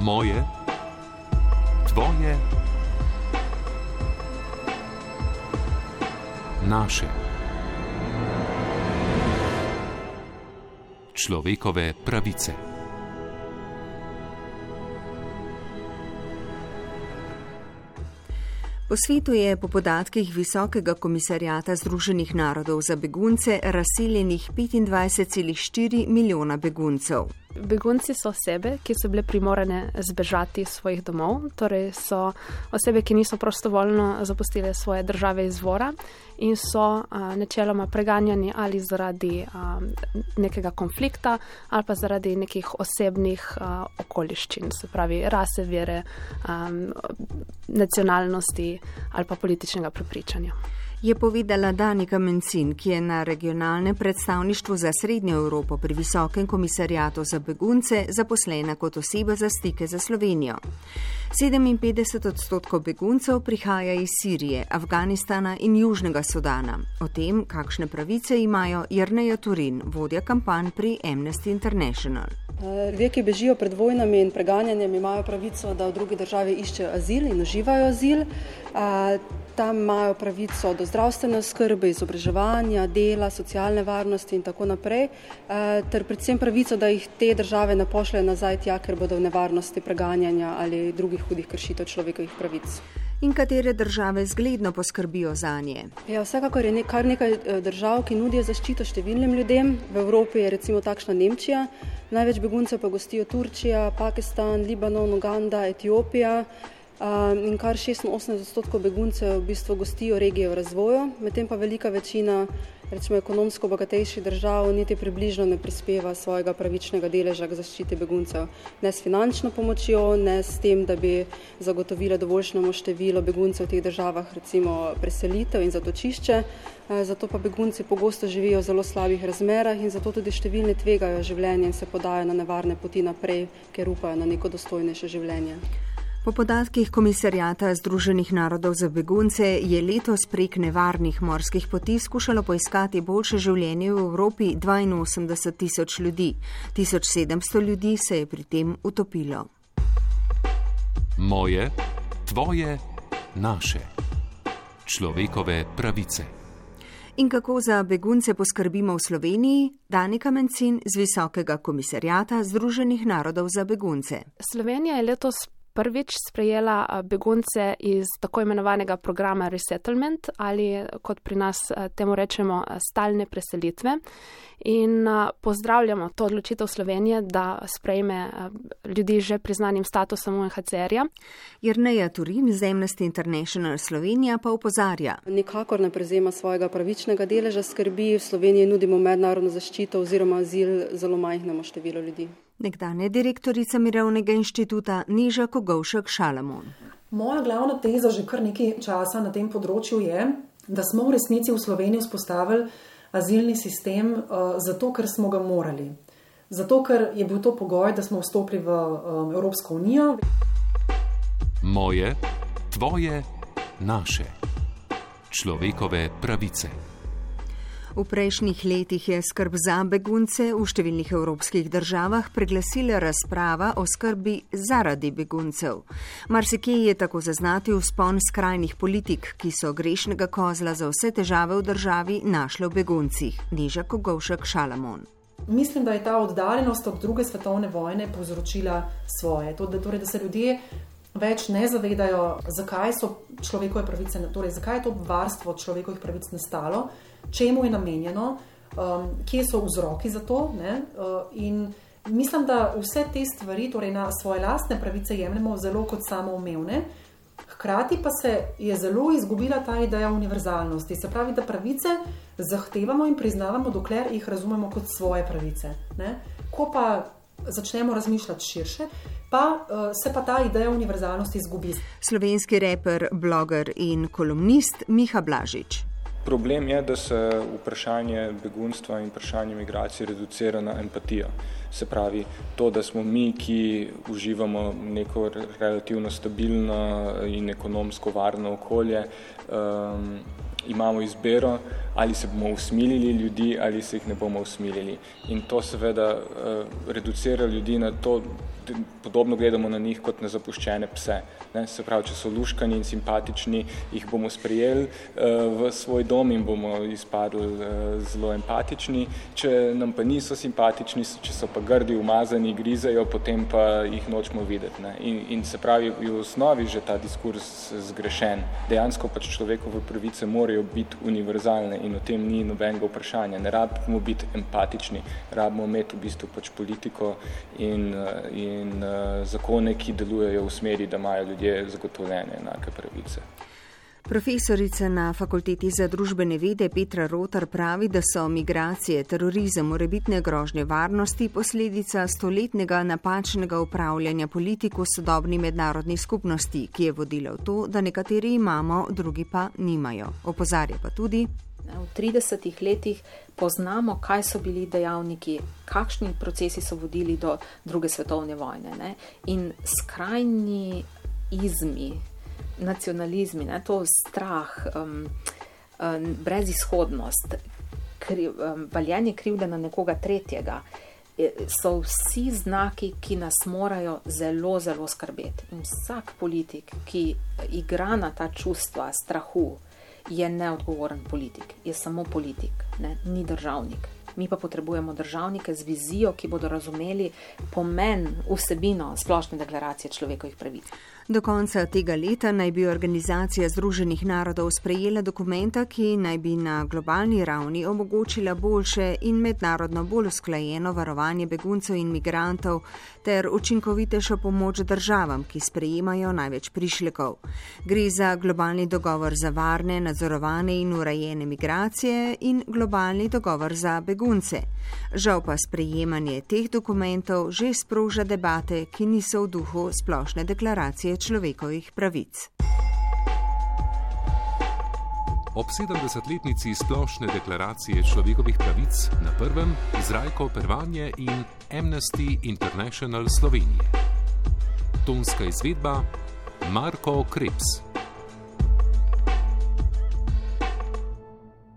Moje, tvoje, naše. Človekove pravice. Po svetu je po podatkih Visokega komisarjata Združenih narodov za begunce razseljenih 25,4 milijona beguncev. Begunci so osebe, ki so bile primorane zbežati iz svojih domov, torej so osebe, ki niso prostovoljno zapustile svoje države izvora in so a, načeloma preganjani ali zaradi a, nekega konflikta ali pa zaradi nekih osebnih a, okoliščin, se pravi rase, vere, a, nacionalnosti ali pa političnega prepričanja je povedala Danika Mencin, ki je na regionalnem predstavništvu za Srednjo Evropo pri Visokem komisarjatu za begunce zaposlena kot oseba za stike za Slovenijo. 57 odstotkov beguncev prihaja iz Sirije, Afganistana in Južnega Sudana. O tem, kakšne pravice imajo Jrneja Turin, vodja kampanj pri Amnesty International. Ljudje, ki bežijo pred vojnami in preganjanjem, imajo pravico, da v drugi državi iščejo azil in uživajo azil. Tam imajo pravico do zdravstvene skrbe, izobraževanja, dela, socialne varnosti in tako naprej, ter predvsem pravico, da jih te države ne pošljajo nazaj tja, ker bodo v nevarnosti preganjanja ali drugih hudih kršitev človekovih pravic in katere države zgledno poskrbijo za nje. Ja, vsekakor je kar nekaj eh, držav, ki nudijo zaščito številnim ljudem. V Evropi je recimo takšna Nemčija, največ beguncev pa gostijo Turčija, Pakistan, Libanon, Uganda, Etiopija. In kar 86 odstotkov beguncev v bistvu gostijo regije v razvoju, medtem pa velika večina recimo ekonomsko bogatejših držav niti približno ne prispeva svojega pravičnega deleža k zaščiti beguncev. Ne s finančno pomočjo, ne s tem, da bi zagotovile dovoljšnemo število beguncev v teh državah, recimo preselitev in zatočišče. Zato pa begunci pogosto živijo v zelo slabih razmerah in zato tudi številni tvegajo življenje in se podajo na nevarne poti naprej, ker upajo na neko dostojnejše življenje. Po podatkih Komisarjata Združenih narodov za begunce je letos prek nevarnih morskih poti skušalo poiskati boljše življenje v Evropi 82 tisoč ljudi. 1700 ljudi se je pri tem utopilo. Moje, tvoje, naše. Človekove pravice. In kako za begunce poskrbimo v Sloveniji? Danika Mencin z Visokega komisarjata Združenih narodov za begunce. Slovenija je letos prvič sprejela begunce iz tako imenovanega programa Resettlement ali kot pri nas temu rečemo stalne preselitve. In pozdravljamo to odločitev Slovenije, da sprejme ljudi že priznanim statusom UNHCR-ja. Jrneja Turim z Amnesty International Slovenija pa upozarja. Nikakor ne prezema svojega pravičnega deleža skrbi, v Sloveniji nudimo mednarodno zaščito oziroma azil zelo majhnemu številu ljudi nekdanja direktorica Mirovnega inštituta Niža Kogovšek Šalamon. Moja glavna teza že kar nekaj časa na tem področju je, da smo v resnici v Sloveniji vzpostavili azilni sistem uh, zato, ker smo ga morali. Zato, ker je bil to pogoj, da smo vstopili v um, Evropsko unijo. Moje, tvoje, naše. Človekove pravice. V prejšnjih letih je skrb za begunce v številnih evropskih državah preglasila razprava o skrbi zaradi beguncev. Marsikje je tako zaznati vzpon skrajnih politik, ki so grešnega kozla za vse težave v državi našle v beguncih. Niža Kogovšek Šalamon. Mislim, da je ta oddaljenost od druge svetovne vojne povzročila svoje. To, da, torej, da se ljudje več ne zavedajo, zakaj so človekove pravice, torej zakaj je to varstvo človekovih pravic nastalo čemu je namenjeno, um, kje so vzroki za to. Ne, uh, in mislim, da vse te stvari, torej na svoje lastne pravice, jemljemo zelo kot samoumevne. Hkrati pa se je zelo izgubila ta ideja univerzalnosti. Se pravi, da pravice zahtevamo in priznavamo, dokler jih razumemo kot svoje pravice. Ne? Ko pa začnemo razmišljati širše, pa uh, se pa ta ideja univerzalnosti izgubi. Slovenski reper, bloger in kolumnist Miha Blažič. Problem je, da se vprašanje begunstva in vprašanje migracije reducira na empatijo. Se pravi, to, da smo mi, ki uživamo neko relativno stabilno in ekonomsko varno okolje, um, imamo izbiro ali se bomo usmilili ljudi ali se jih ne bomo usmilili. In to seveda uh, reducira ljudi na to, podobno gledamo na njih kot na zapuščene pse. Ne, se pravi, če so luškani in simpatični, jih bomo sprejeli uh, v svoj dom in bomo izpadli uh, zelo empatični. Če nam pa niso simpatični, če so pa grdi, umazani, grizejo, potem pa jih nočemo videti. Ne. In, in se pravi, v osnovi že ta diskurs zgrešen. Dejansko pač človekove pravice morajo biti univerzalne in o tem ni nobenega vprašanja. Ne rabimo biti empatični, rabimo imeti v bistvu pač politiko in, in uh, zakone, ki delujejo v smeri, da imajo ljudje zagotovljene enake pravice. Profesorica na Fakulteti za družbene vede Petra Rotar pravi, da so migracije, terorizem, morebitne grožnje varnosti posledica stoletnega napačnega upravljanja politiko sodobni mednarodni skupnosti, ki je vodila v to, da nekateri imamo, drugi pa nimajo. Opozarja pa tudi. V 30 letih poznamo, kaj so bili dejavniki, kakšni procesi so vodili do druge svetovne vojne. Ne? In skrajni izmi, nacionalizmi, ne, to strah, um, um, brezizhodnost, kri, um, valjenje krivde na nekoga tretjega, so vsi znaki, ki nas morajo zelo, zelo skrbeti. In vsak politik, ki igra na ta čustva strahu, je neodgovoren politik, je samo politik, ne, ni državnik. Mi pa potrebujemo državnike z vizijo, ki bodo razumeli pomen, vsebino splošne deklaracije človekovih pravic. Do konca tega leta naj bi Organizacija Združenih narodov sprejela dokumenta, ki naj bi na globalni ravni omogočila boljše in mednarodno bolj usklajeno varovanje beguncev in migrantov ter učinkovitejšo pomoč državam, ki sprejemajo največ prišlekov. Gre za globalni dogovor za varne, nadzorovane in urejene migracije in globalni dogovor za begunce. Žal pa sprejemanje teh dokumentov že sproža debate, ki niso v duhu splošne deklaracije človekovih pravic. Ob 70-letnici splošne deklaracije človekovih pravic na prvem Izraelko Pervanje in Amnesty International Slovenije. Tonska izvedba Marko Krebs.